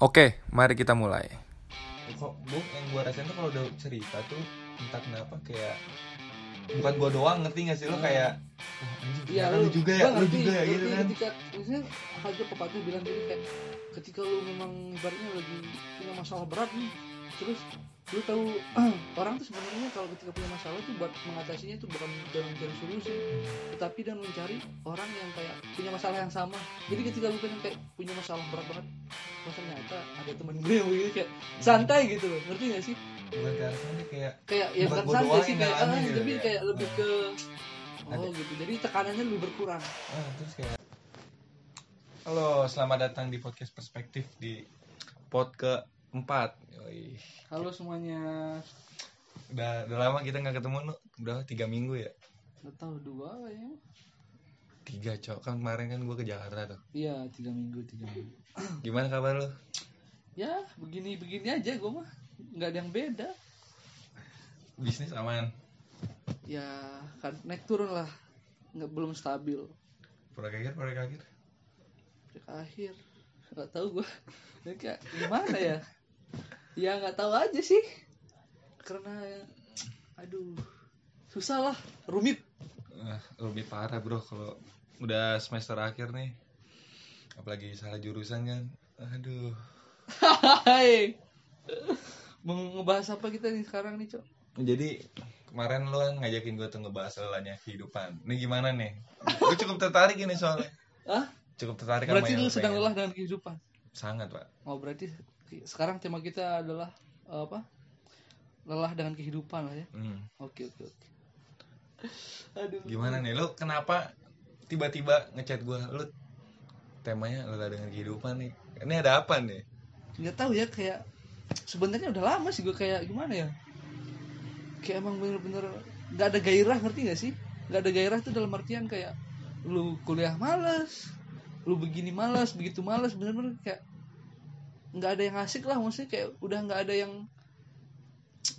Oke, mari kita mulai. kok gue yang gue rasain tuh kalau udah cerita tuh entah kenapa kayak bukan gue doang ngerti gak sih lo? Kayak Iya ternyata lu juga ya? lu juga ya? gitu kan. Ketika misalnya ada pepatah bilang gini kayak ketika lu memang ibaratnya lagi punya masalah berat nih, terus lu tahu orang tuh sebenarnya kalau ketika punya masalah tuh buat mengatasinya itu bukan dengan mencari solusi, tetapi dengan mencari orang yang kayak punya masalah yang sama. Jadi ketika lu pengen kayak punya masalah berat banget, oh ternyata ada temen gue yang begini kayak santai gitu loh, ngerti gak sih? bukan ke kayak Kayak ya Bukan santai sih kayak, ngalamin ah, gitu tapi ya. kayak lebih ke Ada. oh gitu. Jadi tekanannya lebih berkurang. ah, terus kayak halo selamat datang di podcast perspektif di pod ke empat Yoi. Halo semuanya. udah udah lama kita nggak ketemu lu udah tiga minggu ya Gak tahu dua kayaknya. tiga cok kan kemarin kan gue ke Jakarta tuh Iya tiga minggu tiga minggu. gimana kabar lu Ya begini begini aja gue mah nggak ada yang beda. bisnis aman Ya kan naik turun lah nggak belum stabil. proyek akhir proyek akhir Project akhir nggak tahu gue. kayak gimana ya? Ya nggak tahu aja sih. Karena aduh susah lah rumit. Wah, lebih parah bro kalau udah semester akhir nih apalagi salah jurusan kan aduh Hai. Mau ngebahas apa kita nih sekarang nih cok? jadi kemarin lu kan ngajakin gue tuh ngebahas lelahnya kehidupan ini gimana nih gue cukup tertarik ini soalnya Ah? cukup tertarik sama Berarti yang lu sedang lelah dengan kehidupan. sangat pak Oh berarti sekarang tema kita adalah eh, apa? Lelah dengan kehidupan lah ya. Hmm. Oke oke oke. Aduh. gimana nih lu kenapa tiba-tiba ngechat gue lu temanya lelah dengan kehidupan nih ini ada apa nih Nggak tahu ya kayak sebenarnya udah lama sih gue kayak gimana ya? Kayak emang bener-bener nggak ada gairah ngerti gak sih? Nggak ada gairah tuh dalam artian kayak lu kuliah malas, lu begini malas, begitu malas, bener-bener kayak nggak ada yang asik lah maksudnya kayak udah nggak ada yang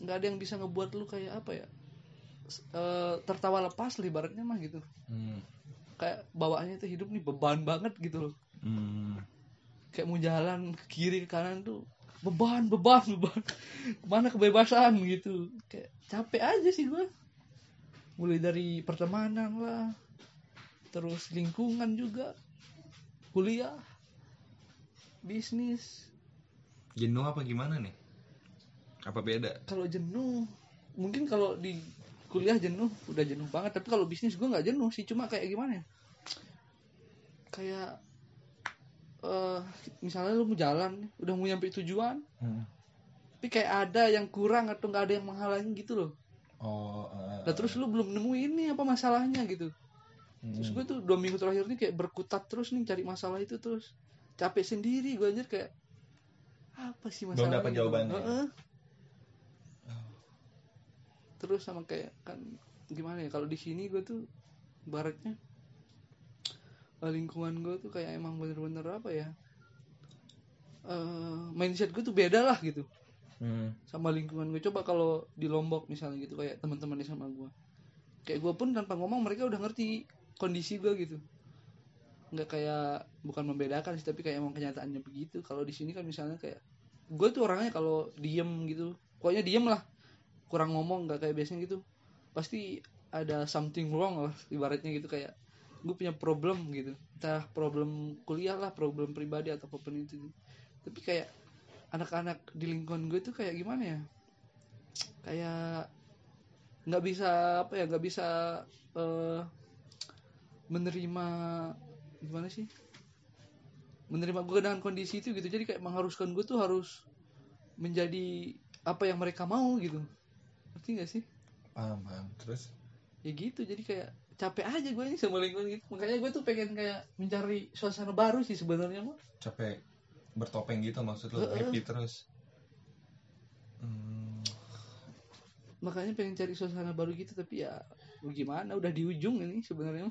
nggak ada yang bisa ngebuat lu kayak apa ya eh, tertawa lepas lah ibaratnya mah gitu. Hmm. kayak bawaannya tuh hidup nih beban banget gitu loh. Hmm. kayak mau jalan ke kiri ke kanan tuh beban beban beban. Mana kebebasan gitu. Kayak capek aja sih gue mulai dari pertemanan lah terus lingkungan juga kuliah bisnis jenuh apa gimana nih? Apa beda? Kalau jenuh mungkin kalau di kuliah jenuh udah jenuh banget. Tapi kalau bisnis gue nggak jenuh sih cuma kayak gimana ya? Kayak eh misalnya lu mau jalan udah mau nyampe tujuan Hmm. tapi kayak ada yang kurang atau nggak ada yang menghalangi gitu loh. Oh nah terus lu belum nemuin nih apa masalahnya gitu. Hmm. terus gue tuh dua minggu terakhir ini kayak berkutat terus nih cari masalah itu terus. Capek sendiri gue anjir kayak apa sih Belum masalahnya dapat gitu. jawabannya. Heeh. Oh. terus sama kayak kan gimana ya kalau di sini gue tuh baratnya eh, lingkungan gue tuh kayak emang bener-bener apa ya eh mindset gue tuh beda lah gitu Hmm. sama lingkungan gue coba kalau di lombok misalnya gitu kayak teman-temannya sama gue kayak gue pun tanpa ngomong mereka udah ngerti kondisi gue gitu nggak kayak bukan membedakan sih tapi kayak emang kenyataannya begitu kalau di sini kan misalnya kayak gue tuh orangnya kalau diem gitu pokoknya diem lah. Kurang ngomong nggak kayak biasanya gitu. Pasti ada something wrong lah ibaratnya gitu kayak gue punya problem gitu. Entah problem kuliah lah problem pribadi atau apa pun itu tapi kayak anak-anak di lingkungan gue tuh kayak gimana ya? Kayak nggak bisa apa ya nggak bisa eh, menerima gimana sih menerima gue dengan kondisi itu gitu. Jadi kayak mengharuskan gue tuh harus menjadi apa yang mereka mau gitu. Ngerti gak sih? Paham paham. Terus? Ya gitu. Jadi kayak capek aja gue ini sama lingkungan gitu. Makanya gue tuh pengen kayak mencari suasana baru sih sebenarnya mah capek bertopeng gitu maksud lu Heeh. happy terus. Hmm. makanya pengen cari suasana baru gitu tapi ya gimana? Udah di ujung ini sebenarnya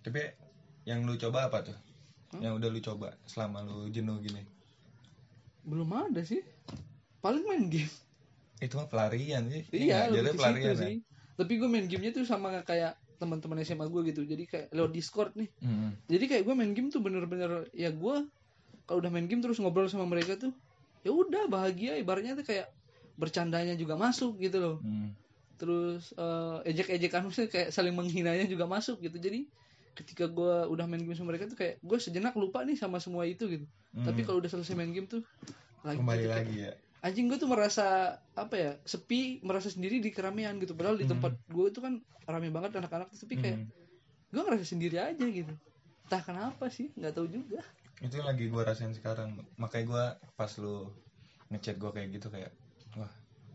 tapi yang lu coba apa tuh Hah? yang udah lu coba selama lu jenuh gini? Belum ada sih. Paling main game. Itu mah pelarian sih. Iya lebih ke pelarian ya? sih. Tapi gue main gamenya tuh sama kayak teman-teman SMA gue gitu. Jadi kayak lewat Discord nih. Hmm. jadi kayak gue main game tuh bener-bener ya gue kalau udah main game terus ngobrol sama mereka tuh ya udah bahagia. Ibaratnya tuh kayak bercandanya juga masuk gitu loh. Hmm. terus eh, ejek-ejekan maksudnya kayak saling menghinanya juga masuk gitu. Jadi ketika gua udah main game sama mereka tuh kayak gue sejenak lupa nih sama semua itu gitu tapi Hmm. kalau udah selesai main game tuh lagi kembali gitu, lagi ya anjing gue tuh merasa apa ya sepi merasa sendiri di keramaian gitu padahal di Hmm. tempat gue itu kan rame banget anak-anak tapi kayak Hmm. gue ngerasa sendiri aja gitu entah kenapa sih nggak tahu juga itu yang lagi gue rasain sekarang makanya gue pas lu ngechat gue kayak gitu kayak wah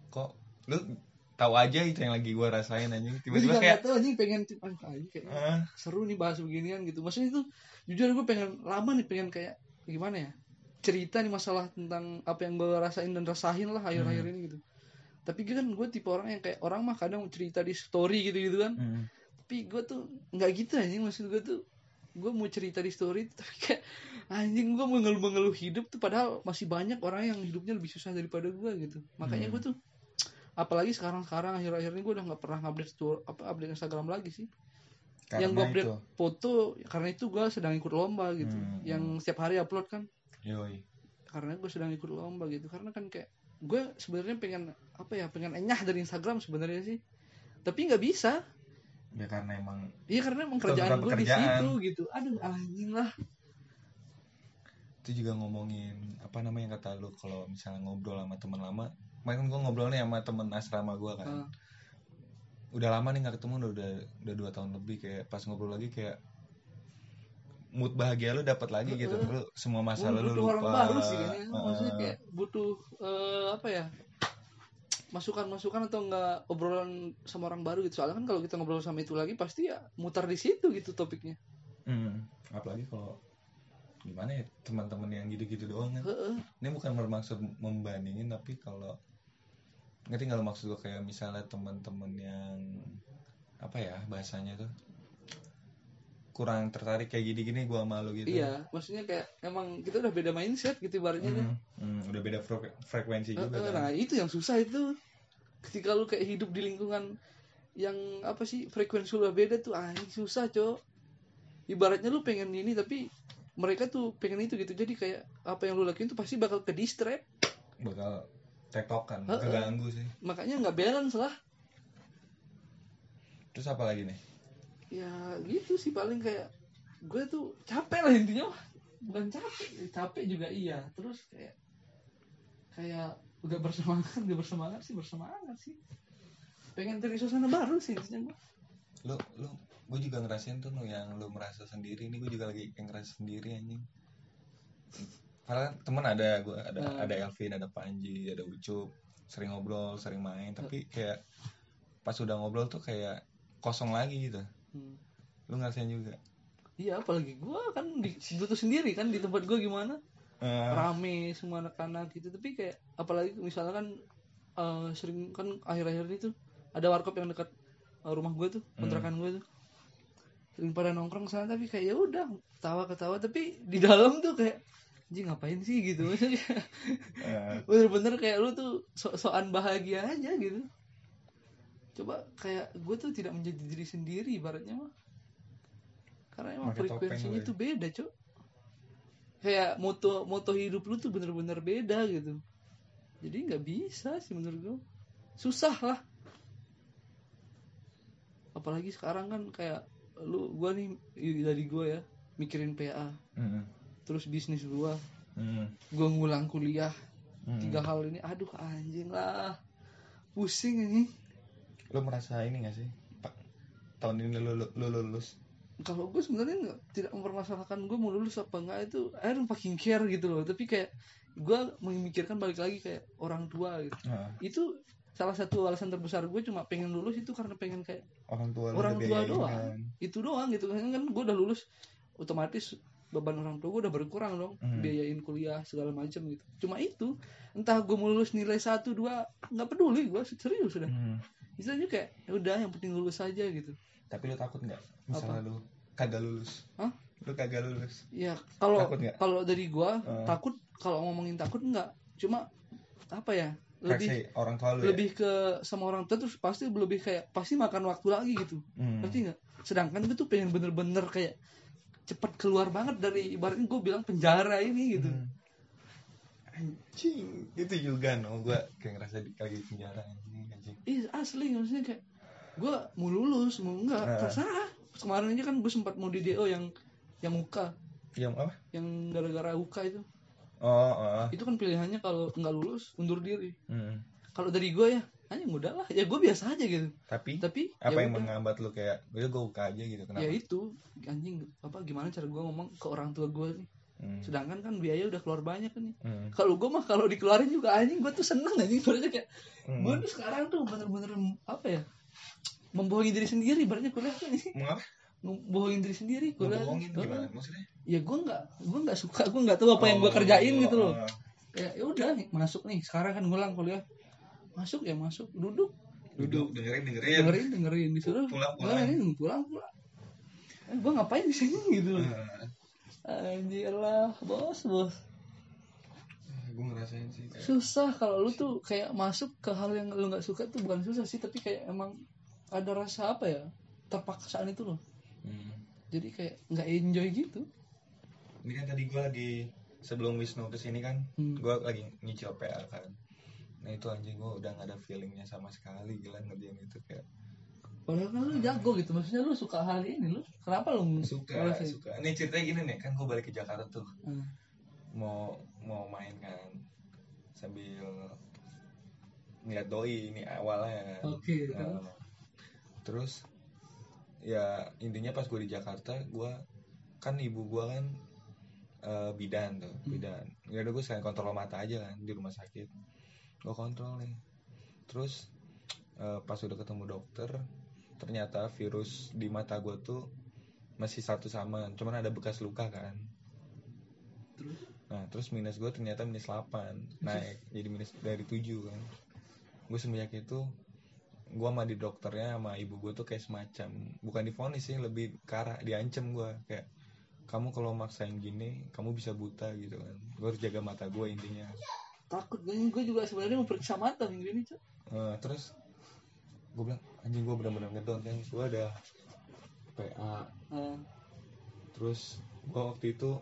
kok lu tahu aja itu yang lagi gue rasain anjing. Tiba-tiba kayak tahu anjing pengen anjing kayak ah, seru nih bahas beginian gitu. Maksudnya itu jujur gue pengen lama nih pengen kayak gimana ya cerita nih masalah tentang apa yang gue rasain dan rasain lah akhir-akhir Hmm. ini gitu. Tapi kan gue tipe orang yang kayak orang mah kadang cerita di story gitu gitu kan. Hmm. tapi gue tuh nggak gitu anjing. Maksud gue tuh gue mau cerita di story tapi kayak anjing gue mengeluh-mengeluh hidup tuh padahal masih banyak orang yang hidupnya lebih susah daripada gue gitu. Makanya Hmm. gue tuh apalagi sekarang-sekarang akhir-akhir ini gue udah nggak pernah update sto- apa update Instagram lagi sih. Yang gue Karena update itu. foto karena itu gue sedang ikut lomba gitu. Hmm. yang setiap hari upload kan. Yoi. Karena gue sedang ikut lomba gitu. Karena kan kayak gue sebenarnya pengen apa ya pengen enyah dari Instagram sebenarnya sih. Tapi nggak bisa. Ya karena emang iya karena emang kerjaan gue di situ gitu. Aduh anjing lah. Itu juga ngomongin apa namanya yang kata lu kalau misalnya ngobrol sama teman lama kemarin gue ngobrol nih sama temen asrama gue kan Ah. udah lama nih nggak ketemu udah udah udah dua tahun lebih kayak pas ngobrol lagi kayak mood bahagia lu dapat lagi gitu Heeh. lu semua masalah lu lupa orang baru sih kayaknya Heeh. maksudnya kayak butuh eh, apa ya masukan-masukan atau enggak obrolan sama orang baru gitu soalnya kan kalau kita ngobrol sama itu lagi pasti ya mutar di situ gitu topiknya Hmm, apalagi kalau gimana ya teman-teman yang gitu-gitu doang kan Heeh. ini bukan bermaksud membandingin tapi kalau ngerti nggak lo maksud gue kayak misalnya teman-teman yang apa ya bahasanya tuh kurang tertarik kayak gini-gini gua malu gitu. Iya maksudnya kayak emang kita udah beda mindset gitu ibaratnya kan. Hmm, hmm, udah beda fre- frekuensi juga Heeh, kan. nah itu yang susah itu. Ketika lu kayak hidup di lingkungan yang apa sih frekuensi lu beda tuh anjing susah cok. Ibaratnya lu pengen ini tapi mereka tuh pengen itu gitu. Jadi kayak apa yang lu lakuin tuh pasti bakal ke distract bakal tektokan Heeh. keganggu sih. Makanya nggak balance lah. Terus apa lagi nih? Ya gitu sih paling kayak gue tuh capek lah intinya bukan capek capek juga iya. Terus kayak kayak udah bersemangat udah bersemangat sih bersemangat sih. Pengen cari suasana baru sih intinya gue lu lu gue juga ngerasain tuh yang lu merasa sendiri. Ini gue juga lagi yang ngerasa sendiri anjing Padahal temen ada gue ada Hmm. ada Elvin ada Panji ada Ucup sering ngobrol sering main. Tapi kayak pas udah ngobrol tuh kayak kosong lagi gitu. Hmm. lu ngerasain juga? Iya apalagi gua kan di butuh sendiri kan di tempat gua gimana? Eh, rame semua anak-anak gitu. Tapi kayak apalagi misalnya kan eh, sering kan akhir-akhir itu ada warkop yang dekat eh, rumah gue tuh kontrakan gue tuh. Sering pada nongkrong sana tapi kayak ya udah ketawa ketawa tapi di dalam tuh kayak anjing ngapain sih? gitu. Maksudnya eh, bener-bener kayak lu tuh so-soan bahagia aja gitu. Coba kayak gue tuh tidak menjadi diri sendiri ibaratnya mah. Karena emang frekuensinya lu ya. tuh beda cok kayak moto moto hidup lu tuh bener-bener beda gitu. Jadi nggak bisa sih menurut gue susah lah. Apalagi sekarang kan kayak lu gua nih dari gua ya mikirin PA mm, terus bisnis gua. Mm, gua ngulang kuliah. Mm. tiga hal ini aduh anjing lah. Pusing ini. Lu merasa ini gak sih Pak, tahun ini lu, lu, lu lulus. Kalau gue sebenarnya nggak tidak mempermasalahkan gue mau lulus apa enggak itu I don't fucking care gitu loh. Tapi kayak gue memikirkan balik lagi kayak orang tua gitu. Nah, itu salah satu alasan terbesar gue cuma pengen lulus itu karena pengen kayak orang tua Orang tua biayain doang. kan. itu doang gitu. Kan kan gue udah lulus otomatis beban orang tua gue udah berkurang dong Hmm. biayain kuliah segala macam gitu cuma itu entah gue mau lulus nilai satu dua nggak peduli gue serius sudah Hmm. istilahnya kayak ya udah yang penting lulus aja gitu tapi lu takut nggak misalnya lu kagak lulus Hah? lu kagak lulus ya kalau Takut nggak? kalau dari gua Eh. takut kalau ngomongin takut enggak cuma apa ya lebih reaksi orang tua lu lebih ke sama orang tua terus pasti lebih kayak pasti makan waktu lagi gitu ya? Hmm. ngerti nggak sedangkan gue tuh pengen bener-bener kayak cepet keluar banget dari ibaratnya gue bilang penjara ini gitu. Hmm. anjing. Itu juga no. Gue kayak ngerasa di di penjara anjing anjing. Ih asli maksudnya kayak gue mau lulus mau enggak Nah. terserah. Kemarin aja kan gue sempat mau di DO yang yang UK yang apa? Yang gara-gara UK itu. Oh oh. Itu kan pilihannya kalau nggak lulus undur diri. Hmm. kalau dari gue ya anjing udah lah ya gue biasa aja gitu tapi tapi apa ya yang udah. menghambat lu kayak udah gue buka aja gitu kenapa ya itu anjing apa gimana cara gue ngomong ke orang tua gue nih Hmm. sedangkan kan biaya udah keluar banyak kan nih Hmm. kalau gue mah kalau dikeluarin juga anjing gue tuh seneng anjing Ibaratnya kayak Hmm. gue tuh sekarang tuh bener-bener apa ya membohongi diri sendiri ibaratnya kuliah tuh nih membohongin diri sendiri kuliah ngebohongin Heeh. gimana maksudnya ya gue nggak gue nggak suka gue nggak tahu apa yang gue Oh, kerjain gitu loh oh. kayak ya udah nih, masuk nih sekarang kan ngulang kuliah masuk ya masuk. Duduk. Duduk dengerin dengerin. Dengerin dengerin. Disuruh Pulang, pulang. pulang pulang pulang. Eh, gue ngapain di sini gitu loh. Nah, anjir lah bos. Bos gue ngerasain sih kayak susah kalau lu tuh kayak masuk ke hal yang lu nggak suka tuh bukan susah sih tapi kayak emang ada rasa apa ya terpaksaan itu loh. Hmm. jadi kayak nggak enjoy gitu. Ini kan tadi gue lagi sebelum Wisnu ke sini kan Hmm. gue lagi nyicil PA kan nah itu anjing gue udah gak ada feelingnya sama sekali gila ngerjain itu kayak padahal kan lu jago gitu maksudnya lu suka hal ini lu kenapa lu suka ngerasain? suka ini ceritanya gini nih kan gue balik ke Jakarta tuh Hmm. mau mau main kan sambil ngeliat doi ini awalnya oke Nah, terus ya intinya pas gue di Jakarta gue kan ibu gue kan eh, bidan tuh Hmm. bidan ya udah gue sekalian kontrol mata aja kan di rumah sakit gue kontrol nih. Terus eh, pas udah ketemu dokter ternyata virus di mata gue tuh masih satu sama cuman ada bekas luka kan. Terus? Nah, terus minus gue ternyata minus 8 naik jadi minus dari 7 kan. Gue semenjak itu gue sama di dokternya sama ibu gue tuh kayak semacam bukan difonis sih lebih ke arah diancem gue kayak kamu kalau maksain gini kamu bisa buta gitu kan. Gue harus jaga mata gue intinya takut gue gue juga sebenarnya mau periksa mata minggu ini cok. Eh, terus gue bilang anjing gue benar-benar ngedon kan. Gue ada PA Eh, terus gue waktu itu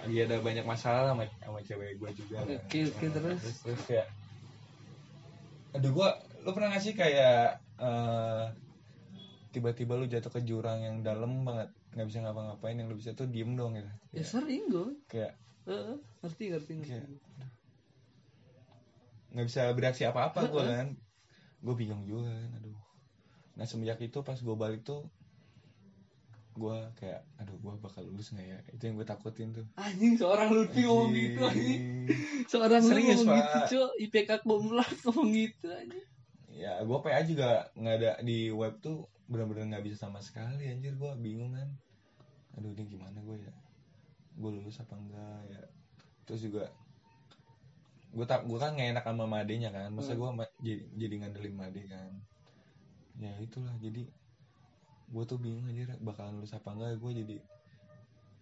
lagi ada banyak masalah sama, sama cewek gue juga. Kan. Oke, oke, Nah, terus? terus terus kayak aduh gue lu pernah gak sih kayak eh, tiba-tiba lu jatuh ke jurang yang dalam banget nggak bisa ngapa-ngapain yang lu bisa tuh diem dong gitu? Ya sering gue kayak Eh, ngerti ngerti ngerti. Kayak- nggak bisa bereaksi apa-apa gue kan. Gue bingung juga kan. Aduh. Nah semenjak itu pas gue balik tuh gue kayak aduh gue bakal lulus nggak ya? Itu yang gue takutin tuh. Anjing seorang Lutfi ngomong gitu anjing. Seorang lu Serius, ngomong gitu cok. IPK kumlat ngomong gitu anjing. Ya gue PA juga nggak ada di web tuh benar-benar nggak bisa sama sekali anjir gue bingung kan. Aduh ini gimana gue ya gue lulus apa enggak ya. Terus juga gue tak gue kan nggak enak sama madenya kan. Masa Hmm. gue jadi jadi ngandelin made kan. Ya itulah jadi gue tuh bingung aja bakalan lulus apa enggak. Gue jadi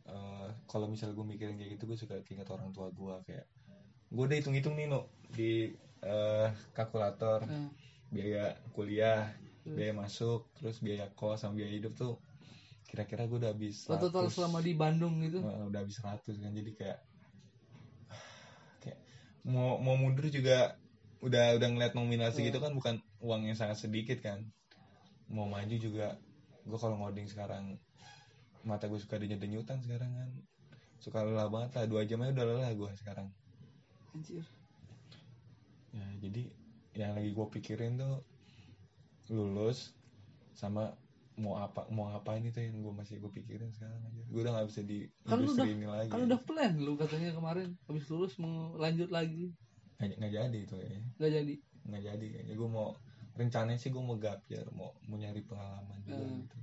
eh kalau misal gue mikirin kayak gitu gue suka ingat orang tua gue kayak gue udah hitung-hitung nih no di eh, kalkulator Eh, biaya kuliah Hmm. biaya masuk terus biaya kos sama biaya hidup tuh kira-kira gue udah habis lo total 100. selama di Bandung gitu. Eh, udah habis 100 kan jadi kayak kayak mau mau mundur juga udah udah ngeliat nominal segitu Hmm. kan bukan uang yang sangat sedikit kan. Mau maju juga gue kalau ngoding sekarang mata gue suka denyut-denyutan sekarang kan. Suka lelah banget lah dua jam aja udah lelah gue sekarang. Anjir. Ya jadi yang lagi gue pikirin tuh lulus sama mau apa mau ngapain itu yang gue masih gue pikirin sekarang aja. Gue udah nggak bisa di Kan lu industri ini lagi. kan udah plan lu katanya kemarin. Habis lulus mau lanjut lagi. Nggak nggak jadi itu ya nggak jadi. Nggak jadi kayaknya. Gue mau rencananya sih gue mau gap year mau mau nyari pengalaman juga Hmm. gitu.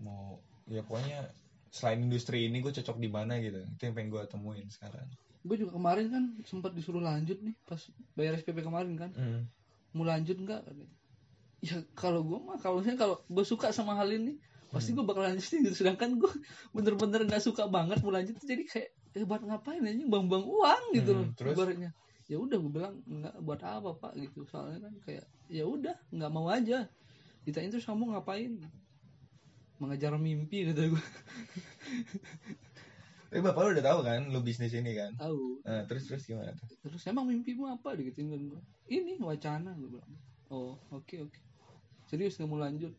Mau ya pokoknya selain industri ini gue cocok di mana gitu. Itu yang pengen gue temuin sekarang. Gue juga kemarin kan sempat disuruh lanjut nih pas bayar SPP kemarin kan. Hmm. mau lanjut nggak. Ya kalau gue mah kalau misalnya kalau gue suka sama hal ini pasti gue bakal lanjutin gitu sedangkan gue bener-bener nggak suka banget mau lanjut jadi kayak eh buat ngapain aja bang-bang uang gitu Hmm, loh terus? ibaratnya. Ya udah gue bilang nggak buat apa pak? Gitu. Soalnya kan kayak ya udah nggak mau aja. Ditanya terus kamu ngapain? Mengejar mimpi kata gue tapi bapak lu udah tahu kan lu bisnis ini kan? Tahu. Nah, terus terus gimana tuh? Terus emang mimpimu apa? Digituin gue ini wacana gue bilang. Oh oke oke serius nggak mau lanjut?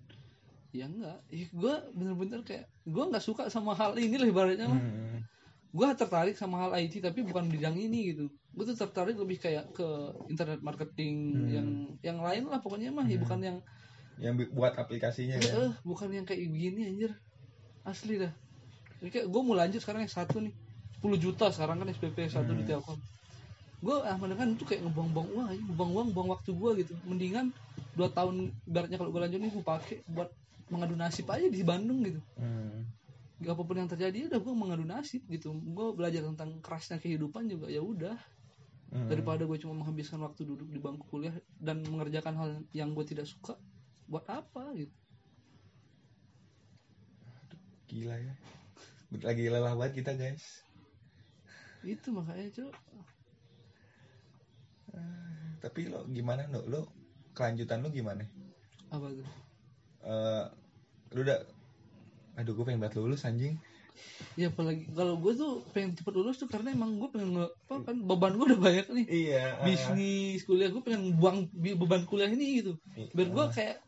Ya enggak ya gue bener-bener kayak gue nggak suka sama hal ini lah ibaratnya mah Hmm. gue tertarik sama hal IT tapi bukan bidang ini gitu. Gue tuh tertarik lebih kayak ke internet marketing Hmm. yang yang lain lah pokoknya mah ya Hmm. bukan yang yang buat aplikasinya eh, kan eh, bukan yang kayak begini anjir. Asli dah. Jadi kayak gue mau lanjut sekarang yang satu nih. 10 juta sekarang kan SPP satu di Hmm. Telkom gue ah kan itu kayak ngebuang-buang uang aja ngebuang uang buang waktu gue gitu. Mendingan dua tahun ibaratnya kalau gue lanjut nih gue pakai buat mengadu nasib aja di Bandung gitu. Hmm. Gak apa pun yang terjadi udah gue mengadu nasib gitu. Gue belajar tentang kerasnya kehidupan juga ya udah. Hmm. daripada gue cuma menghabiskan waktu duduk di bangku kuliah dan mengerjakan hal yang gue tidak suka buat apa gitu? Gila ya. Lagi lelah banget kita guys. Itu makanya tapi lo gimana lo lo kelanjutan lo gimana? Apa tuh? Eh lu udah aduh gue pengen banget lulus anjing. Ya apalagi kalau gue tuh pengen cepet lulus tuh karena emang gue pengen nge, apa kan beban gue udah banyak nih. Iya bisnis kuliah gue pengen buang beban kuliah ini gitu. Biar gue kayak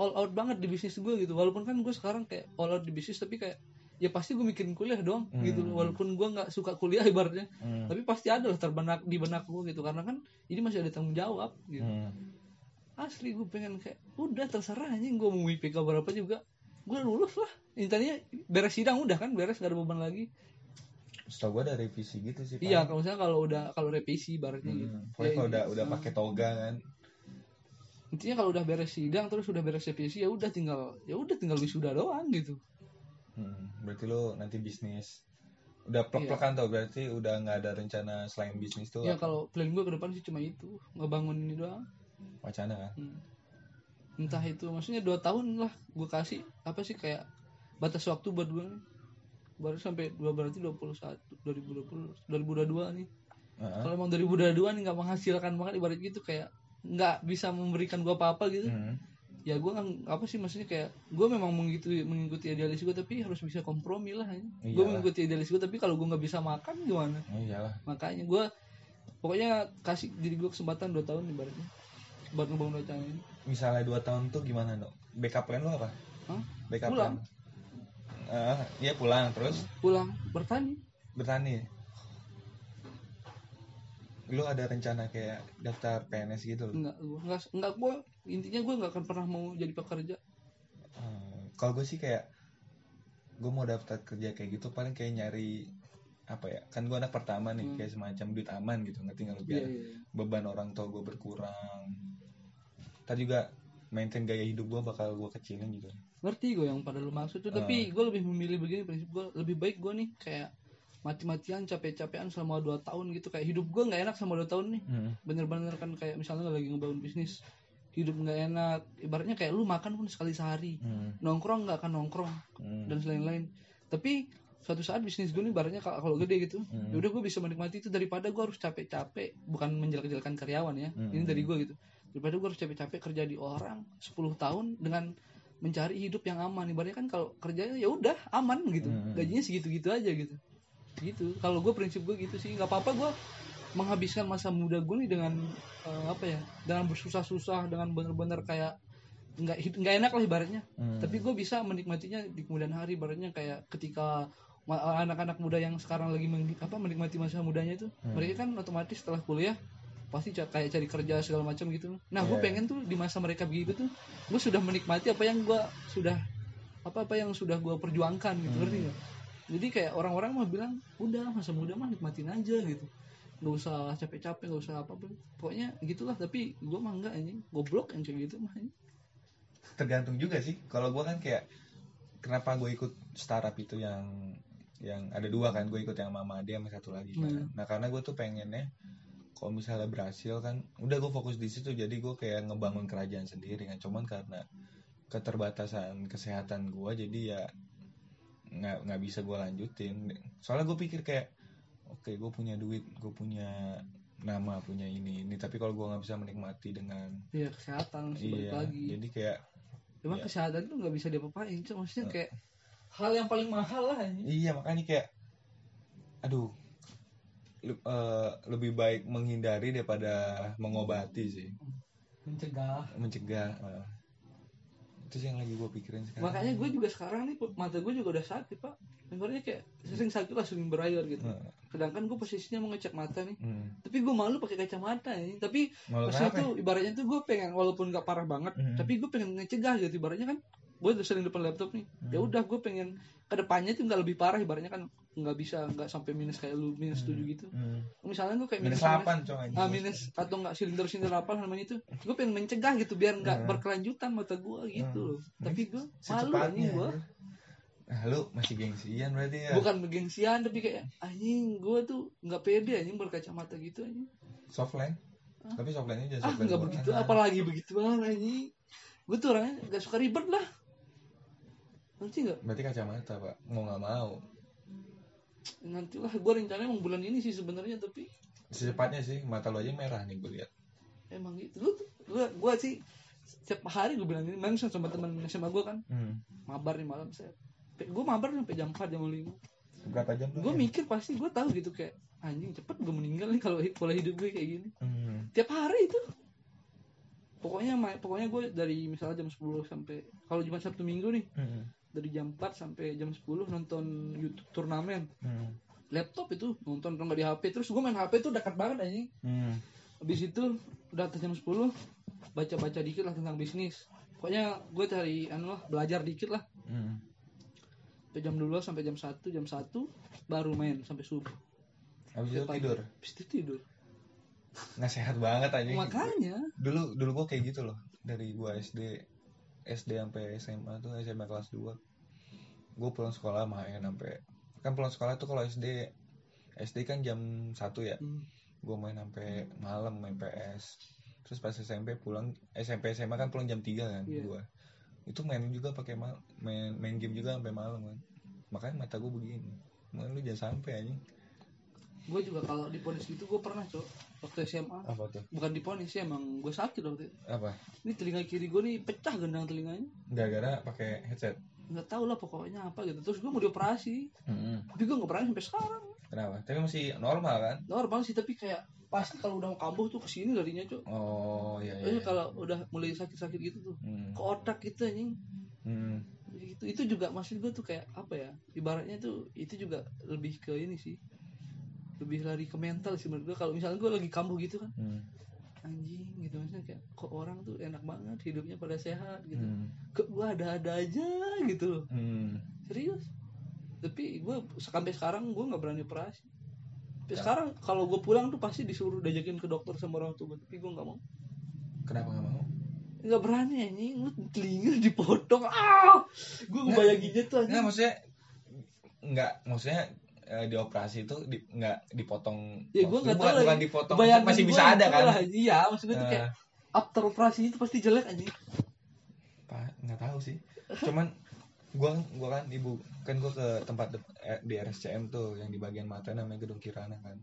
all out banget di bisnis gue gitu. Walaupun kan gue sekarang kayak all out di bisnis tapi kayak ya pasti gue mikirin kuliah doang Hmm. gitu walaupun gue nggak suka kuliah ibaratnya. Hmm. tapi pasti ada lah terbenak di benak gue gitu. Karena kan ini masih ada tanggung jawab gitu. Hmm. asli gue pengen kayak udah terserah anjing gue mau IPK berapa juga. Gue lulus lah. Intinya beres sidang udah kan beres gak ada beban lagi. Setahu gue ada revisi gitu sih iya kalau misalnya kalau udah kalau revisi ibaratnya gitu. Hmm. Pokoknya Ya, kalau udah udah nah, pakai toga kan. Intinya kalau udah beres sidang terus udah beres revisi ya udah tinggal ya udah tinggal wisuda doang gitu hmm. berarti lo nanti bisnis udah plek-plekan tuh berarti udah nggak ada rencana selain bisnis tuh ya apa? kalau plan gue ke depan sih cuma itu ngebangun ini doang wacana kan Hmm. entah itu maksudnya dua tahun lah gue kasih apa sih kayak batas waktu buat gue baru sampai dua berarti 21 2020 2022 nih Heeh. kalau emang 2022 nih nggak menghasilkan banget ibarat gitu kayak nggak bisa memberikan gue apa-apa gitu Hmm. Ya gue apa sih maksudnya kayak gue memang mengikuti mengikuti idealis gue tapi harus bisa kompromi lah gue mengikuti idealis gue tapi kalau gue nggak bisa makan gimana? Oh, iyalah. Makanya gue pokoknya kasih diri gue kesempatan dua tahun ibaratnya. Buat ngebangun rencana ini. Misalnya dua tahun tuh gimana no backup plan lo apa? Hah? backup Pulang. plan. Eh, iya pulang. Terus? Pulang. Bertani. Bertani. ya? Lu ada rencana kayak daftar PNS gitu loh? Enggak gua enggak enggak gue intinya gue nggak akan pernah mau jadi pekerja. Hmm, kalau gue sih kayak gue mau daftar kerja kayak gitu paling kayak nyari apa ya kan gue anak pertama nih Hmm. kayak semacam duit aman gitu ngerti nggak iya biar iya iya. beban orang tua gue berkurang. Ntar juga maintain gaya hidup gue bakal gue kecilin gitu ngerti gue yang pada lu maksud tuh tapi gue lebih memilih begini prinsip gue lebih baik gue nih kayak mati-matian capek-capean selama dua tahun gitu kayak hidup gue nggak enak selama dua tahun nih Hmm. bener-bener kan kayak misalnya lagi ngebangun bisnis hidup nggak enak ibaratnya kayak lu makan pun sekali sehari Hmm. nongkrong nggak akan nongkrong Hmm. dan lain-lain tapi suatu saat bisnis gue nih ibaratnya kalau kalau gede gitu Hmm. ya udah gue bisa menikmati itu daripada gue harus capek-capek bukan menjelek-jelekan karyawan ya Hmm. ini dari gue gitu daripada gue harus capek-capek kerja di orang 10 tahun dengan mencari hidup yang aman ibaratnya kan kalau kerjanya ya udah aman gitu Hmm. gajinya segitu-gitu aja gitu gitu kalau gue prinsip gue gitu sih nggak apa-apa gue menghabiskan masa muda gue nih dengan eh, apa ya dengan bersusah-susah dengan bener-bener kayak nggak nggak enak lah ibaratnya Hmm. tapi gue bisa menikmatinya di kemudian hari ibaratnya kayak ketika anak-anak muda yang sekarang lagi meng- apa menikmati masa mudanya itu Hmm. mereka kan otomatis setelah kuliah pasti kayak cari kerja segala macam gitu nah gue Iya. pengen tuh di masa mereka begitu tuh gue sudah menikmati apa yang gue sudah apa apa yang sudah gue perjuangkan gitu Hmm. ngerti nggak jadi kayak orang-orang mah bilang udah masa muda mah nikmatin aja gitu. Nggak usah capek-capek nggak usah apa-apa. Pokoknya gitulah tapi gue mah enggak anjing. Goblok yang kayak gitu mah anjing. tergantung juga sih. Kalau gue kan kayak kenapa gue ikut startup itu yang yang ada dua kan. Gue ikut yang mama dia sama satu lagi kan. Hmm. nah karena gue tuh pengennya kalau misalnya berhasil kan udah gue fokus di situ. Jadi gue kayak ngebangun kerajaan sendiri kan. Cuman karena keterbatasan kesehatan gue jadi ya nggak nggak bisa gue lanjutin soalnya gue pikir kayak oke gue punya duit gue punya nama punya ini ini tapi kalau gue nggak bisa menikmati dengan ya kesehatan iya lagi jadi kayak emang Iya. kesehatan tuh nggak bisa diapa-apain Cok. maksudnya Iya. kayak hal yang paling mahal lah ini iya makanya kayak aduh le- eh, lebih baik menghindari daripada mengobati sih mencegah mencegah eh. Itu sih yang lagi gue pikirin sekarang? Makanya gue juga sekarang nih mata gue juga udah sakit pak. Ibaratnya kayak sering sakit lah sering berair gitu. Sedangkan gue posisinya mau ngecek mata nih. Hmm. tapi gue malu pakai kacamata ini. Tapi pas itu ibaratnya tuh gue pengen walaupun gak parah banget Hmm. tapi gue pengen ngecegah gitu. Ibaratnya kan gue udah sering depan laptop nih. Hmm. ya udah gue pengen ke depannya tuh nggak lebih parah ibaratnya kan nggak bisa nggak sampai minus kayak lu minus tujuh gitu. Hmm. misalnya gue kayak minus minus, 8 coy anjing. ah minus atau nggak silinder silinder apa namanya itu gue pengen mencegah gitu biar nggak Hmm. berkelanjutan mata gue gitu loh. Hmm. tapi gue malu anjing gue nah lu masih gengsian berarti ya? Bukan gengsian tapi kayak anjing gue tuh nggak pede anjing berkacamata gitu anjing. Softline? Hah? tapi softline nya jangan ah nggak begitu apalagi begitu banget anjing. Gue tuh orangnya nggak suka ribet lah nanti nggak? Berarti kacamata pak. Mau nggak mau. Nanti lah gue rencananya mau bulan ini sih sebenarnya tapi secepatnya sih mata lu aja merah nih gue lihat. Emang gitu. Lu tuh gue gue sih setiap hari gue bilang ini main sama teman SMA gue kan hmm. mabar nih malam saya gue mabar sampai jam 4 jam 5 berapa jam tuh gue mikir pasti gue tahu gitu kayak anjing cepet gue meninggal nih kalau pola hidup gue kayak gini. Hmm. tiap hari itu. Pokoknya pokoknya gue dari misalnya jam 10 sampai kalau cuma sabtu minggu nih Hmm. Dari jam 4 sampai jam 10 nonton YouTube turnamen. Hmm. laptop itu nonton kalau nggak di HP terus gue main HP tuh dekat banget anjing. Hmm. habis itu udah atas jam 10 baca-baca dikit lah tentang bisnis. Pokoknya gue cari anu lah belajar dikit lah. Hmm. sampai jam 12 sampai jam 1 jam 1 baru main sampai subuh. Habis itu tidur? habis itu tidur. Nggak sehat banget aja makanya. Dulu dulu gue kayak gitu loh dari gua SD SD sampai SMA tuh SMA kelas 2 gue pulang sekolah main sampai kan pulang sekolah tuh kalau SD SD kan jam 1 ya. Hmm, gue main sampai malam main PS terus pas SMP pulang SMP SMA kan pulang jam 3 kan Iya. gua. Itu main juga pakai main main game juga sampai malam kan. Makanya mata gue begini. Makanya lu jangan sampai anjing gue juga kalau diponis gitu gue pernah cok waktu SMA apa tuh? Bukan diponis sih emang gue sakit waktu itu. Apa? Ini telinga kiri gue nih pecah gendang telinganya. Gara-gara pakai headset? Nggak tahu lah pokoknya apa gitu. Terus gue mau dioperasi. Tapi gue nggak berani sampai sekarang. Kenapa? Tapi masih normal kan? Normal sih tapi kayak pasti kalau udah kambuh tuh ke sini larinya cok. Oh iya iya, kalau udah mulai sakit-sakit gitu tuh Hmm. ke otak gitu anjing. Hmm. itu itu juga maksud gue tuh kayak apa ya? Ibaratnya tuh itu juga lebih ke ini sih lebih lari ke mental sih menurut gue kalau misalnya gue lagi kambuh gitu kan Hmm. anjing gitu. Maksudnya kayak kok orang tuh enak banget hidupnya pada sehat gitu. Hmm. kok gue ada-ada aja gitu loh. Hmm. serius? Tapi gue sampai sekarang gue nggak berani operasi. Sampai Ya. sekarang kalau gue pulang tuh pasti disuruh diajakin ke dokter sama orang tua tapi gue nggak mau. Kenapa nggak mau? Nggak berani anjing. Lu telinga dipotong. Ah! Gue ngebayanginnya tuh nggak anjing maksudnya nggak maksudnya eh, dioperasi itu di, nggak dipotong Ya, maksudnya nggak tahu bukan lagi. dipotong Bayangin masih bisa ada itu kan? lah, iya maksudnya tuh kayak Eh, after operasi itu pasti jelek anjing. Pak, nggak tahu sih. Cuman gua gua kan ibu kan gua ke tempat de- eh, di RSCM tuh yang di bagian mata namanya gedung Kirana kan.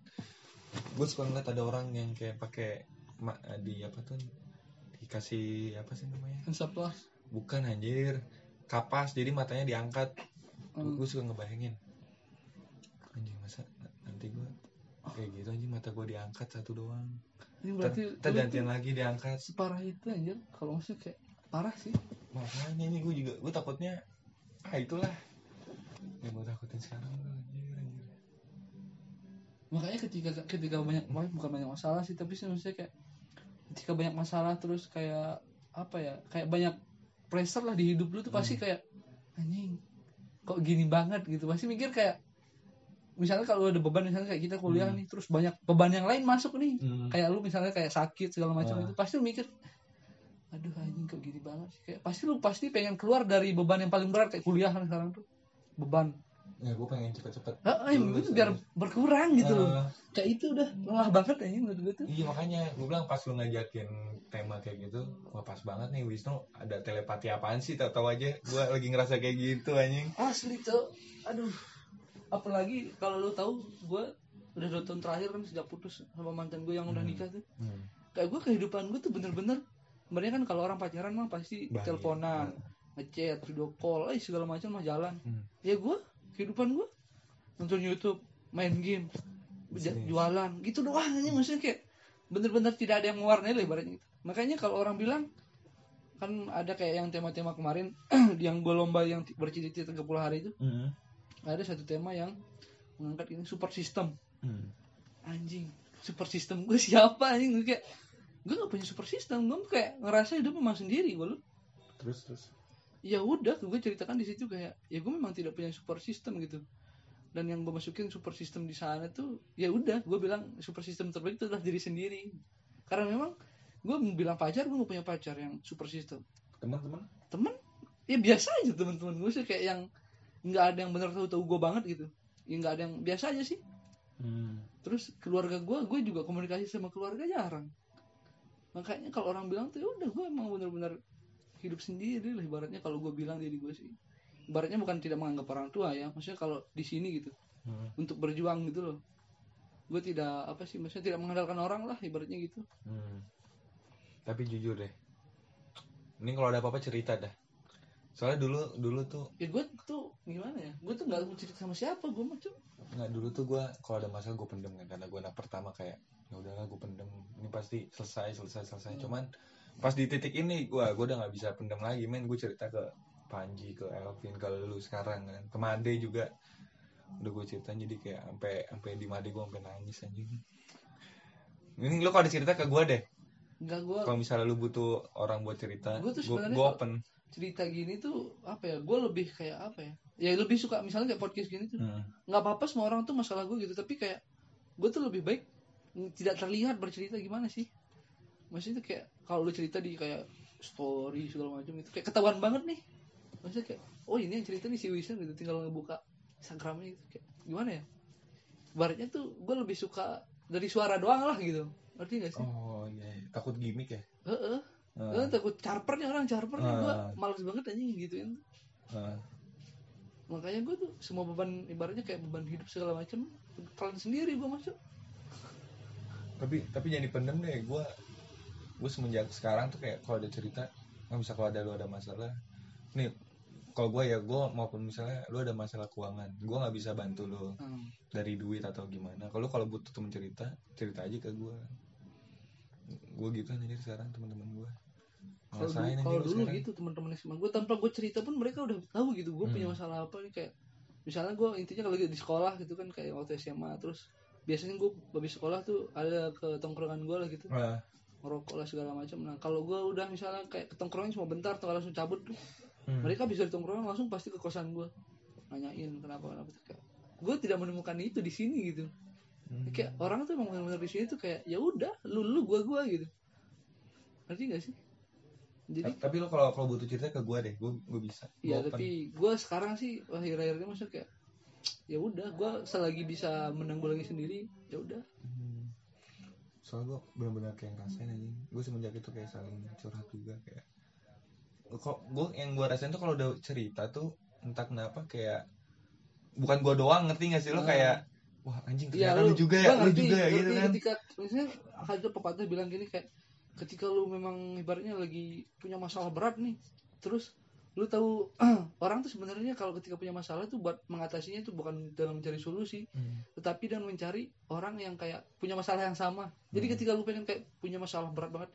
Gue suka ngeliat ada orang yang kayak pakai di apa tuh dikasih apa sih namanya? Insaplah bukan anjir. Kapas jadi matanya diangkat. Hmm. gue suka ngebayangin anjing masa nanti gue kayak gitu anjing mata gue diangkat satu doang. Ini berarti lu gantian lagi diangkat. separah itu anjir kalau maksudnya kayak parah sih. Makanya ini gue juga gue takutnya ah itulah. Yang gue takutin sekarang tuh anjir anjir makanya ketika ketika banyak bukan banyak masalah sih tapi sih maksudnya kayak ketika banyak masalah terus kayak apa ya kayak banyak pressure lah di hidup lu tuh pasti Hmm. kayak anjing kok gini banget? gitu. Pasti mikir kayak misalnya kalau ada beban misalnya kayak kita kuliah Hmm. nih terus banyak beban yang lain masuk nih. Hmm. kayak lu misalnya kayak sakit segala macam Ah. itu pasti lu mikir aduh anjing kok gini banget sih? Kayak pasti lu pasti pengen keluar dari beban yang paling berat kayak kuliah kan sekarang tuh. Beban. Ya gue pengen cepet-cepet ah, lulus penting biar berkurang gitu loh. Ah, kayak itu udah lelah banget ya menurut gue tuh. Iya makanya gue bilang pas lu ngajakin tema kayak gitu wah pas banget nih Wisnu ada telepati apaan sih? Tau tau aja gue lagi ngerasa kayak gitu anjing. Asli cok. Aduh apalagi kalau lu tahu gue udah dua tahun terakhir kan sejak putus sama mantan gue yang udah Hmm. nikah tuh hmm. kayak gue kehidupan gue tuh bener-bener sebenarnya kan kalau orang pacaran mah pasti Bahaya. teleponan ngechat video call eh segala macam mah jalan Hmm. ya gue kehidupan gue nonton YouTube main game Bisnis. jualan gitu doang aja maksudnya kayak bener-bener tidak ada yang mewarnai lah ibaratnya gitu. makanya kalau orang bilang kan ada kayak yang tema-tema kemarin yang gue lomba yang bercita-cita 30 hari itu Hmm. Ada satu tema yang mengangkat ini support system. Hmm. anjing support system gue siapa anjing? Gue kayak gue gak punya support system. Gue kayak ngerasa hidup memang sendiri gue terus terus. Ya udah gue ceritakan di situ kayak ya gue memang tidak punya support system gitu. Dan yang gue masukin support system di sana tuh ya udah gue bilang support system terbaik itu adalah diri sendiri. Karena memang gue bilang pacar gue gak punya pacar yang support system. Teman-teman? Temen ya biasa aja teman-teman gue sih kayak yang nggak ada yang benar tahu tahu gue banget gitu. Ya nggak ada yang biasa aja sih. Hmm. terus keluarga gue gue juga komunikasi sama keluarga jarang. Makanya kalau orang bilang tuh ya udah gue emang bener-bener hidup sendiri lah. Ibaratnya kalau gue bilang diri gue sih. Ibaratnya bukan tidak menganggap orang tua ya maksudnya kalau di sini gitu. Hmm. untuk berjuang gitu loh. Gue tidak apa sih maksudnya tidak mengandalkan orang lah ibaratnya gitu. Hmm. tapi jujur deh. Ini kalau ada apa-apa cerita dah soalnya dulu dulu tuh ya gue tuh gimana ya? Gue tuh nggak mau cerita sama siapa gue macam nggak dulu tuh gue kalau ada masalah gue pendem kan karena gue anak pertama kayak ya udahlah gue pendem. Ini pasti selesai selesai selesai. Hmm. cuman pas di titik ini gue gue udah nggak bisa pendem lagi men. Gue cerita ke Panji ke Elvin ke lu sekarang kan. Ke Made juga. Udah gue ceritain jadi kayak sampai sampai di Made gue sampai nangis anjing. Ini lu kalau ada cerita ke gue deh. Nggak gue kalau misalnya lu butuh orang buat cerita Gua tuh gue gue open cerita gini tuh apa ya gue lebih kayak apa ya ya lebih suka misalnya kayak podcast gini tuh Hmm. nggak apa-apa semua orang tuh masalah gue gitu tapi kayak gue tuh lebih baik tidak terlihat bercerita gimana sih maksudnya tuh kayak kalau lu cerita di kayak story segala macam itu kayak ketahuan banget nih maksudnya kayak oh ini yang cerita nih si Wisnu gitu tinggal ngebuka Instagramnya gitu kayak gimana ya baratnya tuh gue lebih suka dari suara doang lah gitu ngerti gak sih oh iya iya. takut gimmick ya Heeh. Gue takut charper nih orang charper nih gue Ah. males banget aja gituin. Ah. makanya gue tuh semua beban ibaratnya kayak beban hidup segala macam kalian sendiri gue masuk. Tapi tapi jangan dipendem deh gue gue semenjak sekarang tuh kayak kalau ada cerita nggak bisa kalau ada lu ada masalah. Nih kalau gue ya gue maupun misalnya lu ada masalah keuangan gue nggak bisa bantu lu Hmm. dari duit atau gimana. Kalau kalau butuh temen cerita cerita aja ke gue gue gitu aja sekarang teman-teman gue kalau dulu, kalau dulu sekarang. gitu teman-teman SMA gue tanpa gue cerita pun mereka udah tahu gitu gue punya Hmm. masalah apa nih kayak misalnya gue intinya kalau di sekolah gitu kan kayak waktu SMA terus biasanya gue habis sekolah tuh ada ke tongkrongan gue lah gitu Ah, ngerokok lah segala macam nah kalau gue udah misalnya kayak ke tongkrongan cuma bentar atau langsung cabut tuh hmm. mereka bisa di tongkrongan langsung pasti ke kosan gue nanyain kenapa kenapa kayak gue tidak menemukan itu di sini gitu Hmm. kayak orang tuh emang benar-benar di sini tuh kayak ya udah lu lu gua gua gitu ngerti gak sih jadi Ta- tapi lu kalau kalau butuh cerita ke gue deh gue gue bisa ya open. tapi gua sekarang sih akhir-akhir ini maksudnya kayak ya udah gua selagi bisa menanggulangi sendiri ya udah Hmm. soalnya gue benar-benar kayak ngerasain aja gue semenjak itu kayak saling curhat juga kayak kok gue yang gue rasain tuh kalau udah cerita tuh entah kenapa kayak bukan gue doang ngerti gak sih lo Nah. kayak wah anjing Iya, ternyata lu, juga ya lu ngerti, juga ya gitu ngerti kan ketika misalnya ada pepatah bilang gini kayak ketika lu memang ibaratnya lagi punya masalah berat nih terus lu tahu orang tuh sebenarnya kalau ketika punya masalah tuh buat mengatasinya tuh bukan dalam mencari solusi Hmm. tetapi dengan mencari orang yang kayak punya masalah yang sama. Jadi Hmm. ketika lu pengen kayak punya masalah berat banget,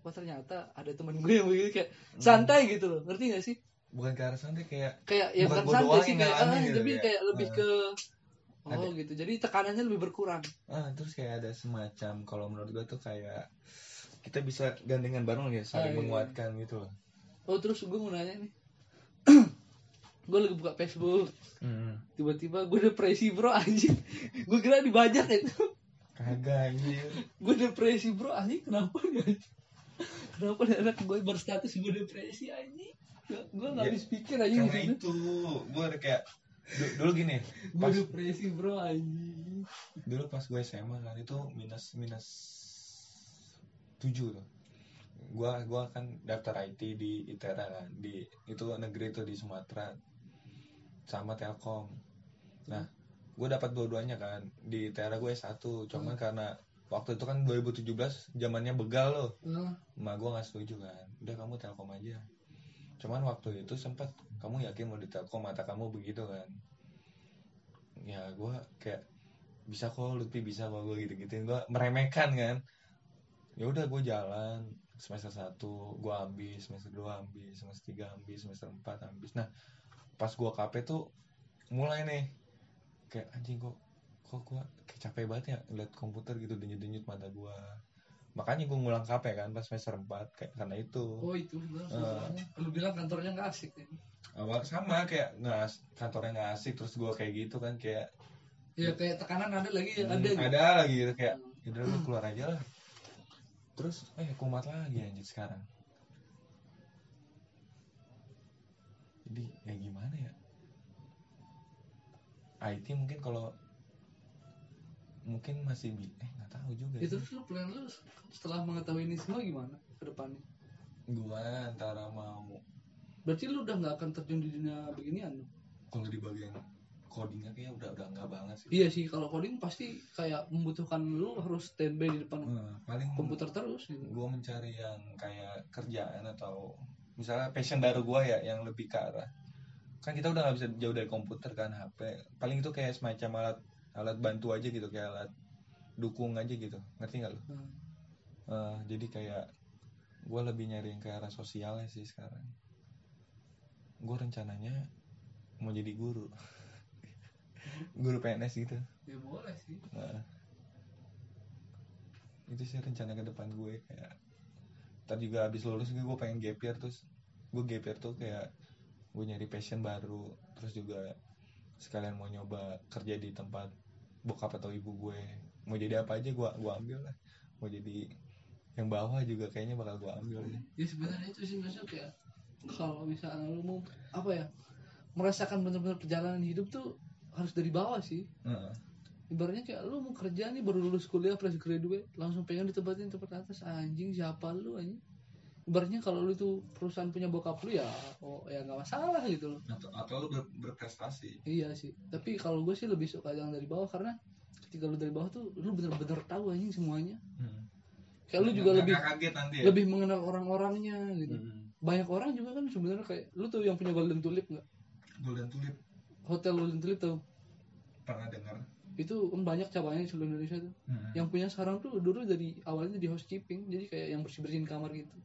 wah ternyata ada teman gue yang begini kayak santai gitu loh, ngerti gak sih? bukan ke arah santai kayak Kayak ya Bukan santai sih kayak ah, gitu tapi ya. kayak lebih Ah. ke oh Ada- gitu. Jadi tekanannya lebih berkurang. ah terus kayak ada semacam kalau menurut gue tuh kayak kita bisa gandengan bareng ya saling Ah, iya. menguatkan gitu loh Oh terus gue mau nanya nih. gue lagi buka Facebook, Hmm. tiba-tiba gue depresi bro anjing. gue kira dibajak itu. kagak anjir gue depresi bro anjing kenapa ya? Kenapa anak gue berstatus gue depresi anjing? Gue nggak Ya, habis pikir anjing karena di situ. itu gue kayak du- dulu gini gue depresi bro anjing dulu pas gue SMA kan itu minus minus tujuh tuh. Gue gua kan daftar IT di ITERA kan di itu negeri tuh di Sumatera sama Telkom. Nah gue dapat dua-duanya kan di ITERA gue S1 cuman karena waktu itu kan 2017 zamannya begal loh. Nah, emak gue nggak setuju kan udah kamu telkom aja. Cuman waktu itu sempat kamu yakin mau di telkom? Mata kamu begitu kan. Ya gue kayak bisa kok Lutfi bisa kok gue gitu gituin gue meremehkan kan ya udah gue jalan semester 1 gue habis semester 2 habis semester 3 habis semester 4 habis nah pas gue KP tuh mulai nih kayak anjing kok kok gue kayak capek banget ya liat komputer gitu denyut-denyut mata gue makanya gue ngulang KP kan pas semester 4 kayak karena itu oh itu soalnya. lu bilang kantornya nggak asik ya. awal sama kayak nggak kantornya nggak asik terus gue kayak gitu kan kayak ya kayak tekanan ada lagi ya hmm, ada gitu. ada lagi gitu kayak udah lu keluar aja lah terus eh kumat lagi anjir sekarang. Jadi ya gimana ya? IT mungkin kalau mungkin masih bi eh nggak tahu juga itu sih. lu plan lu setelah mengetahui ini semua gimana ke depannya? Gua antara mau berarti lu udah nggak akan terjun di dunia beginian? Lu kalau di bagian codingnya kayak udah udah nggak banget sih. Iya sih kalau coding pasti kayak membutuhkan lu harus standby di depan Eh, paling komputer terus gitu. gue mencari yang kayak kerjaan atau misalnya passion baru gue ya yang lebih ke arah kan kita udah nggak bisa jauh dari komputer kan HP paling itu kayak semacam alat alat bantu aja gitu kayak alat dukung aja gitu. Ngerti nggak lo Nah, Eh, jadi kayak gue lebih nyari yang ke arah sosialnya sih sekarang. Gue rencananya mau jadi guru guru PNS gitu. Ya boleh sih. Nah, itu sih rencana ke depan gue kayak ntar juga habis lulus gue gue pengen gap year terus gue gap year tuh kayak gue nyari passion baru terus juga sekalian mau nyoba kerja di tempat bokap atau ibu gue. Mau jadi apa aja gue gua ambil lah. Mau jadi yang bawah juga kayaknya bakal gue ambil ya sebenarnya itu sih maksudnya kayak kalau misalnya lu mau apa ya merasakan bener-bener perjalanan hidup tuh harus dari bawah sih. Heeh. ibaratnya kayak lu mau kerja nih baru lulus kuliah fresh graduate langsung pengen ditempatin tempat atas. Anjing siapa lu anjing? Ibaratnya kalau lu itu perusahaan punya bokap lu ya oh ya nggak masalah gitu loh. Atau, atau lu ber- berprestasi. Iya sih. Tapi kalau gue sih lebih suka yang dari bawah karena ketika lu dari bawah tuh lu bener-bener tahu anjing semuanya. Hmm. kayak lu juga Nggak- lebih kaget nanti ya? lebih mengenal orang-orangnya gitu. Hmm. banyak orang juga kan sebenarnya kayak lu tuh yang punya golden tulip nggak? Golden Tulip hotel golden tulip tuh. Pernah dengar. Itu kan banyak cabangnya di seluruh Indonesia tuh. Hmm. yang punya sekarang tuh dulu dari awalnya di housekeeping jadi kayak yang bersih bersihin kamar gitu.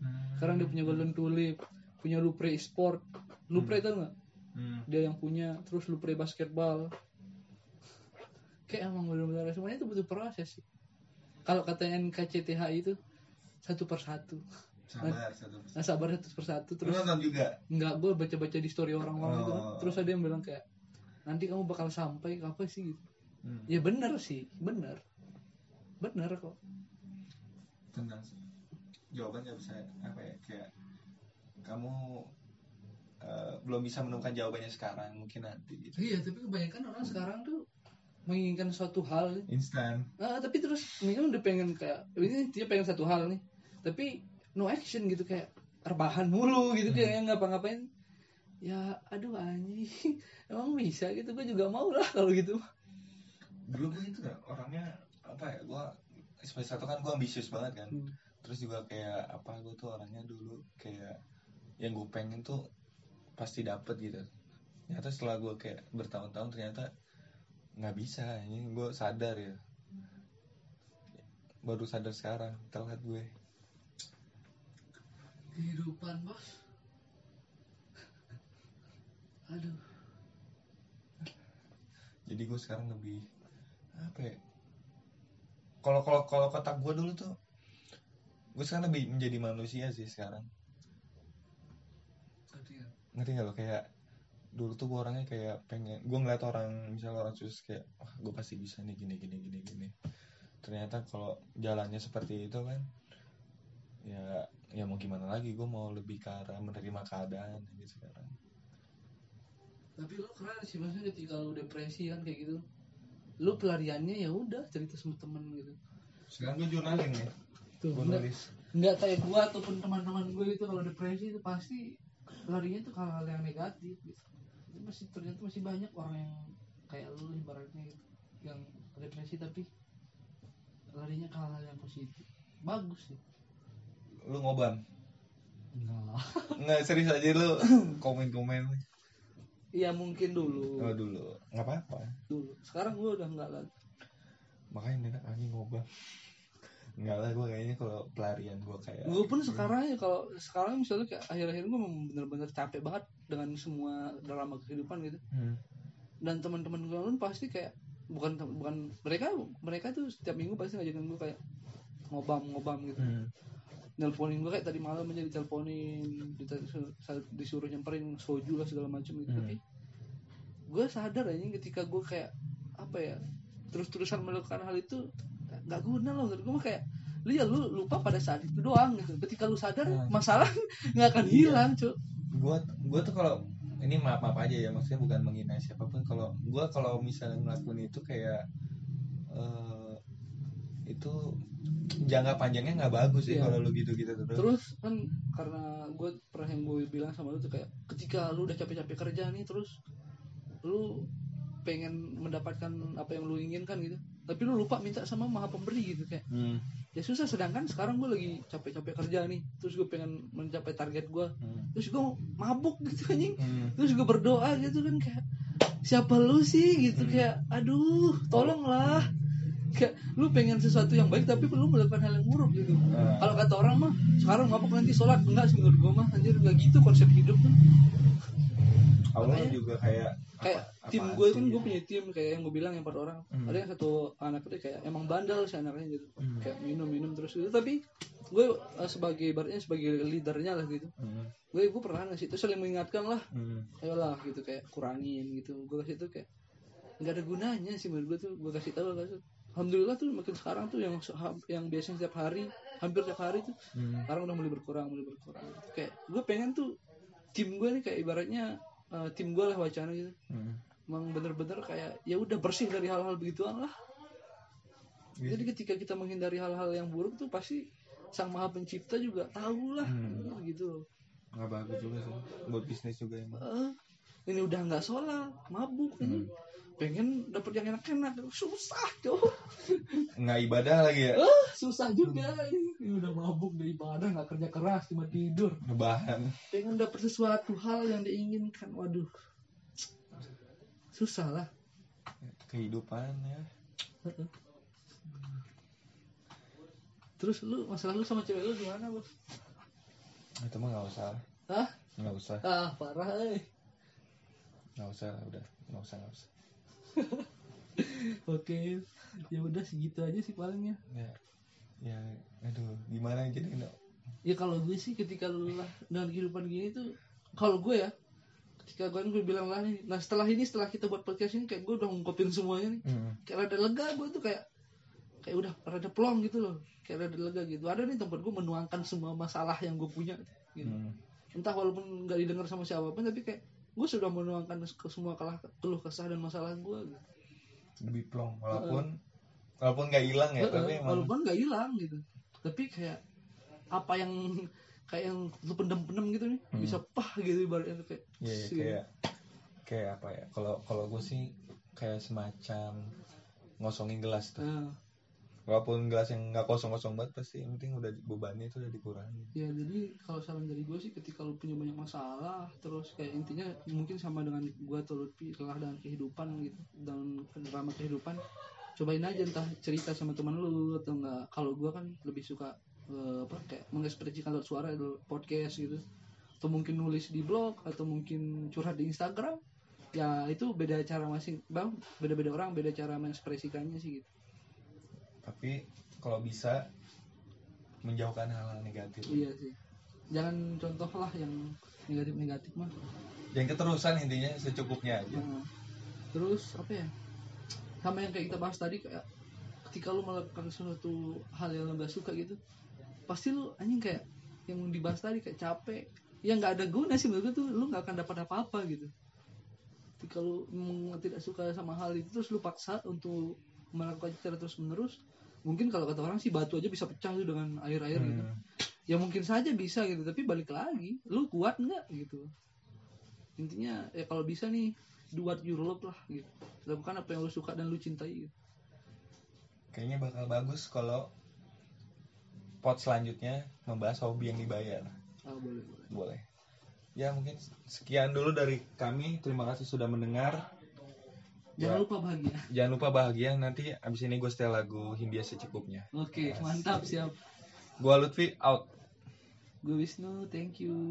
Hmm. sekarang dia punya golden tulip punya lupre sport. Lupre tau nggak? Hmm. dia yang punya terus lupre basketball. Kayak emang benar-benar semuanya itu butuh proses sih. Kalau kata NKCTH itu satu persatu sabar satu nah sabar. Satu persatu terus. Terus nonton juga? Nggak gue baca-baca di story orang-orang gitu kan. Oh. terus ada yang bilang kayak nanti kamu bakal sampai apa sih? gitu. Hmm. ya bener sih bener bener kok. Tentang jawaban nggak bisa apa ya kayak kamu eh, belum bisa menemukan jawabannya sekarang mungkin nanti gitu. Iya tapi kebanyakan orang sekarang tuh menginginkan suatu hal instan. Ah, tapi terus ini kan udah pengen kayak ini dia pengen satu hal nih. Tapi no action gitu kayak rebahan mulu gitu kayak yang ngapa-ngapain. Ya aduh anjing. Emang bisa gitu gue juga mau lah kalau gitu. Dulu gue itu orangnya apa ya gue semester satu kan gue ambisius banget kan. Hmm. terus juga kayak apa gue tuh orangnya dulu kayak yang gue pengen tuh pasti dapet gitu. Ternyata setelah gue kayak bertahun-tahun ternyata nggak bisa ini gue sadar ya. Baru sadar sekarang telat gue kehidupan bos. Aduh. Jadi gue sekarang lebih apa ya kalau kalau kalau kotak gue dulu tuh gue sekarang lebih menjadi manusia sih sekarang. Ngerti gak lo? Kayak dulu tuh gue orangnya kayak pengen gue ngeliat orang misalnya orang sukses kayak wah gue pasti bisa nih gini gini gini gini. Ternyata kalau jalannya seperti itu kan ya ya mau gimana lagi gue mau lebih ke arah menerima keadaan gitu sekarang. Tapi lo keren sih maksudnya ketika lo depresi kan kayak gitu lo pelariannya ya udah cerita sama temen gitu. Sekarang gue journaling ya tuh gue nulis. nggak kayak gua ataupun teman-teman gue itu kalau depresi itu pasti larinya tuh hal-hal yang negatif gitu. Itu masih ternyata masih banyak orang yang kayak lu ibaratnya gitu yang depresi tapi larinya ke hal yang positif. Bagus sih lu ngobam enggak nggak serius aja lu. Komen komen iya mungkin dulu. Oh dulu. Nggak apa apa dulu. Sekarang gue udah enggak lagi. Makanya enak anjing ngobam Enggak lah gue kayaknya kalau pelarian gue kayak gue pun sekarang ya kalau sekarang misalnya kayak akhir-akhir gue bener-bener capek banget dengan semua drama kehidupan gitu. Hmm. dan teman-teman gue pun pasti kayak bukan bukan mereka mereka tuh setiap minggu pasti ngajakin gue kayak ngobam ngobam gitu. Hmm. Nelponin gue kayak tadi malam aja diteleponin disuruh nyamperin soju lah segala macam gitu. Hmm. tapi gue sadar aja ketika gue kayak apa ya terus-terusan melakukan hal itu nggak guna loh menurut gue. Mah kayak lu ya lu lupa pada saat itu doang gitu. Ketika lu sadar Hmm. masalah nggak akan hilang cuy gue gue tuh kalau ini maaf maaf aja ya maksudnya bukan menghina siapa pun. Kalau gue kalau misalnya ngelakuin itu kayak eh itu jangka panjangnya nggak bagus sih Iya. kalau lu gitu gitu terus, terus kan karena gue pernah yang gue bilang sama lu tuh kayak ketika lu udah capek-capek kerja nih terus lu pengen mendapatkan apa yang lu inginkan gitu tapi lu lupa minta sama maha pemberi gitu kayak Hmm. ya susah sedangkan sekarang gue lagi capek-capek kerja nih terus gue pengen mencapai target gue Hmm. terus gue mabuk gitu anjing Hmm. terus gue berdoa gitu kan kayak siapa lu sih gitu Hmm. kayak aduh tolonglah kayak lu pengen sesuatu yang baik tapi lu melakukan hal yang buruk gitu. Nah, kalau kata orang mah sekarang mabuk nanti sholat. Enggak sih menurut gue mah anjir enggak gitu konsep hidup tuh. Allah makanya- juga kayak kayak apa- tim gue kan gue punya tim kayak yang gue bilang yang empat orang. Hmm. ada yang satu anak itu kayak emang bandel sih anaknya gitu. Hmm. kayak minum minum terus gitu. Tapi gue eh, sebagai ibaratnya sebagai leadernya lah gitu. Hmm. gue gue pernah ngasih itu saling mengingatkan lah. Hmm. ayolah gitu kayak kurangin gitu. Gue kasih itu kayak nggak ada gunanya sih menurut gue tuh. Gue kasih tahu kasih alhamdulillah tuh makin sekarang tuh yang yang biasanya setiap hari hampir tiap hari tuh Hmm. sekarang udah mulai berkurang mulai berkurang kayak gue pengen tuh tim gue nih kayak ibaratnya eh, tim gue lah wacana gitu Hmm. emang bener-bener kayak ya udah bersih dari hal-hal begituan lah Gitu. jadi ketika kita menghindari hal-hal yang buruk tuh pasti sang maha pencipta juga tahu lah Hmm. gitu nggak bagus juga sih buat bisnis juga emang Eh, ini udah nggak sholat mabuk ini pengen dapet yang enak-enak. Susah cowok nggak ibadah lagi ya? Eh susah juga. Ini udah mabuk dari ibadah nggak kerja keras cuma tidur. Rebahan pengen dapet sesuatu hal yang diinginkan. Waduh. Susah lah. Kehidupan ya. Terus lu masalah lu sama cewek lu gimana bos? Itu mah nggak usah. Ah nggak usah. Ah parah eh. Nggak usah udah. Nggak usah nggak usah oke ya udah segitu aja sih palingnya ya. Ya aduh gimana jadi no ya kalau gue sih ketika lu lah dengan kehidupan gini tuh kalau gue ya ketika gue gue bilang lah nih nah setelah ini setelah kita buat podcast ini kayak gue udah ngungkapin semuanya nih. Hmm. kayak rada lega gue tuh kayak kayak udah rada plong gitu loh. Kayak rada lega gitu. Ada nih tempat gue menuangkan semua masalah yang gue punya gitu. Hmm. entah walaupun nggak didengar sama siapa pun tapi kayak gue sudah menuangkan ke semua kelah keluh kesah dan masalah gue gitu. lebih plong walaupun walaupun nggak hilang ya tapi Heeh, emang walaupun nggak hilang gitu tapi kayak apa yang kayak yang lu pendem-pendem gitu nih Hmm. bisa pah gitu ibaratnya kayak Iya, iya, sih. kayak kayak apa ya kalau kalau gue sih kayak semacam ngosongin gelas tuh Nah, walaupun gelas yang nggak kosong kosong banget pasti yang penting udah bebannya itu udah dikurangi. Ya jadi kalau saran dari gue sih ketika lu punya banyak masalah terus kayak intinya mungkin sama dengan gue atau Lutfi lelah dengan kehidupan gitu dan drama kehidupan cobain aja entah cerita sama teman lu atau enggak kalau gue kan lebih suka eh, apa kayak mengekspresikan lewat suara atau podcast gitu. Atau mungkin nulis di blog atau mungkin curhat di Instagram ya itu beda cara masing bang beda-beda orang beda cara mengekspresikannya sih gitu tapi kalau bisa menjauhkan hal-hal negatif. Iya sih. Jangan contoh lah yang negatif-negatif mah. Yang keterusan intinya secukupnya aja. Nah, terus apa ya? Sama yang kayak kita bahas tadi kayak ketika lu melakukan sesuatu hal yang lu nggak suka gitu pasti lu anjing kayak yang dibahas tadi kayak capek. Ya nggak ada guna sih menurut gue tuh lu nggak akan dapat apa-apa gitu. Ketika lu memang tidak suka sama hal itu terus lu paksa untuk melakukan secara terus menerus mungkin kalau kata orang sih batu aja bisa pecah tuh dengan air-air gitu. hmm. gitu ya mungkin saja bisa gitu tapi balik lagi lu kuat nggak gitu? Intinya ya kalau bisa nih do what lah gitu. Lakukan apa yang lu suka dan lu cintai gitu. kayaknya bakal bagus kalau pot selanjutnya membahas hobi yang dibayar. Oh, boleh boleh. Boleh. Ya mungkin sekian dulu dari kami. Terima kasih sudah mendengar. Jangan lupa bahagia. Jangan lupa bahagia. Nanti abis ini gue setel lagu Hindia secukupnya. Oke, okay, mantap siap. Gue Lutfi out. Gue Wisnu, thank you.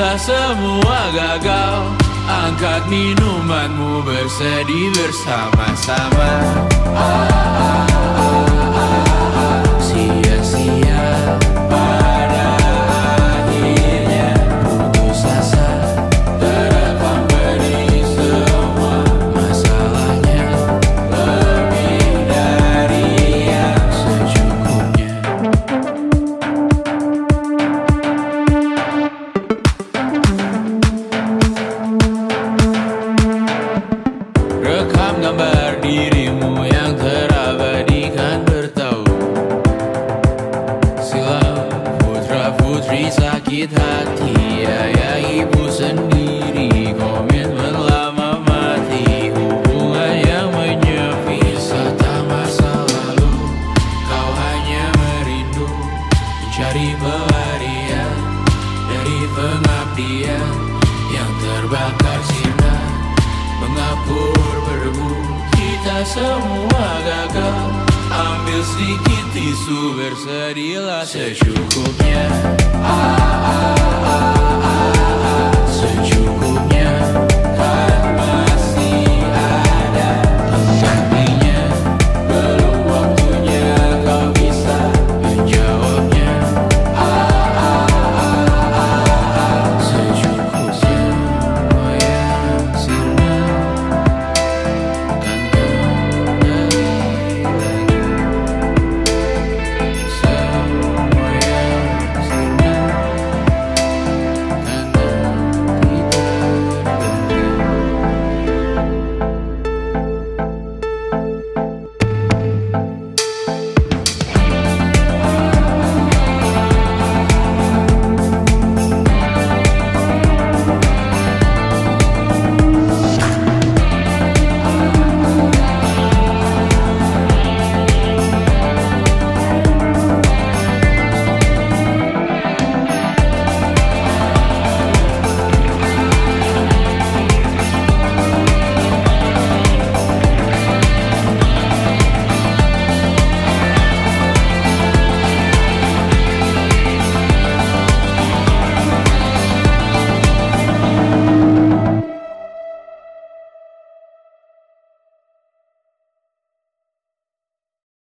Kita semua gagal Angkat minumanmu bersedih bersama-sama ah, ah, ah, ah. ah.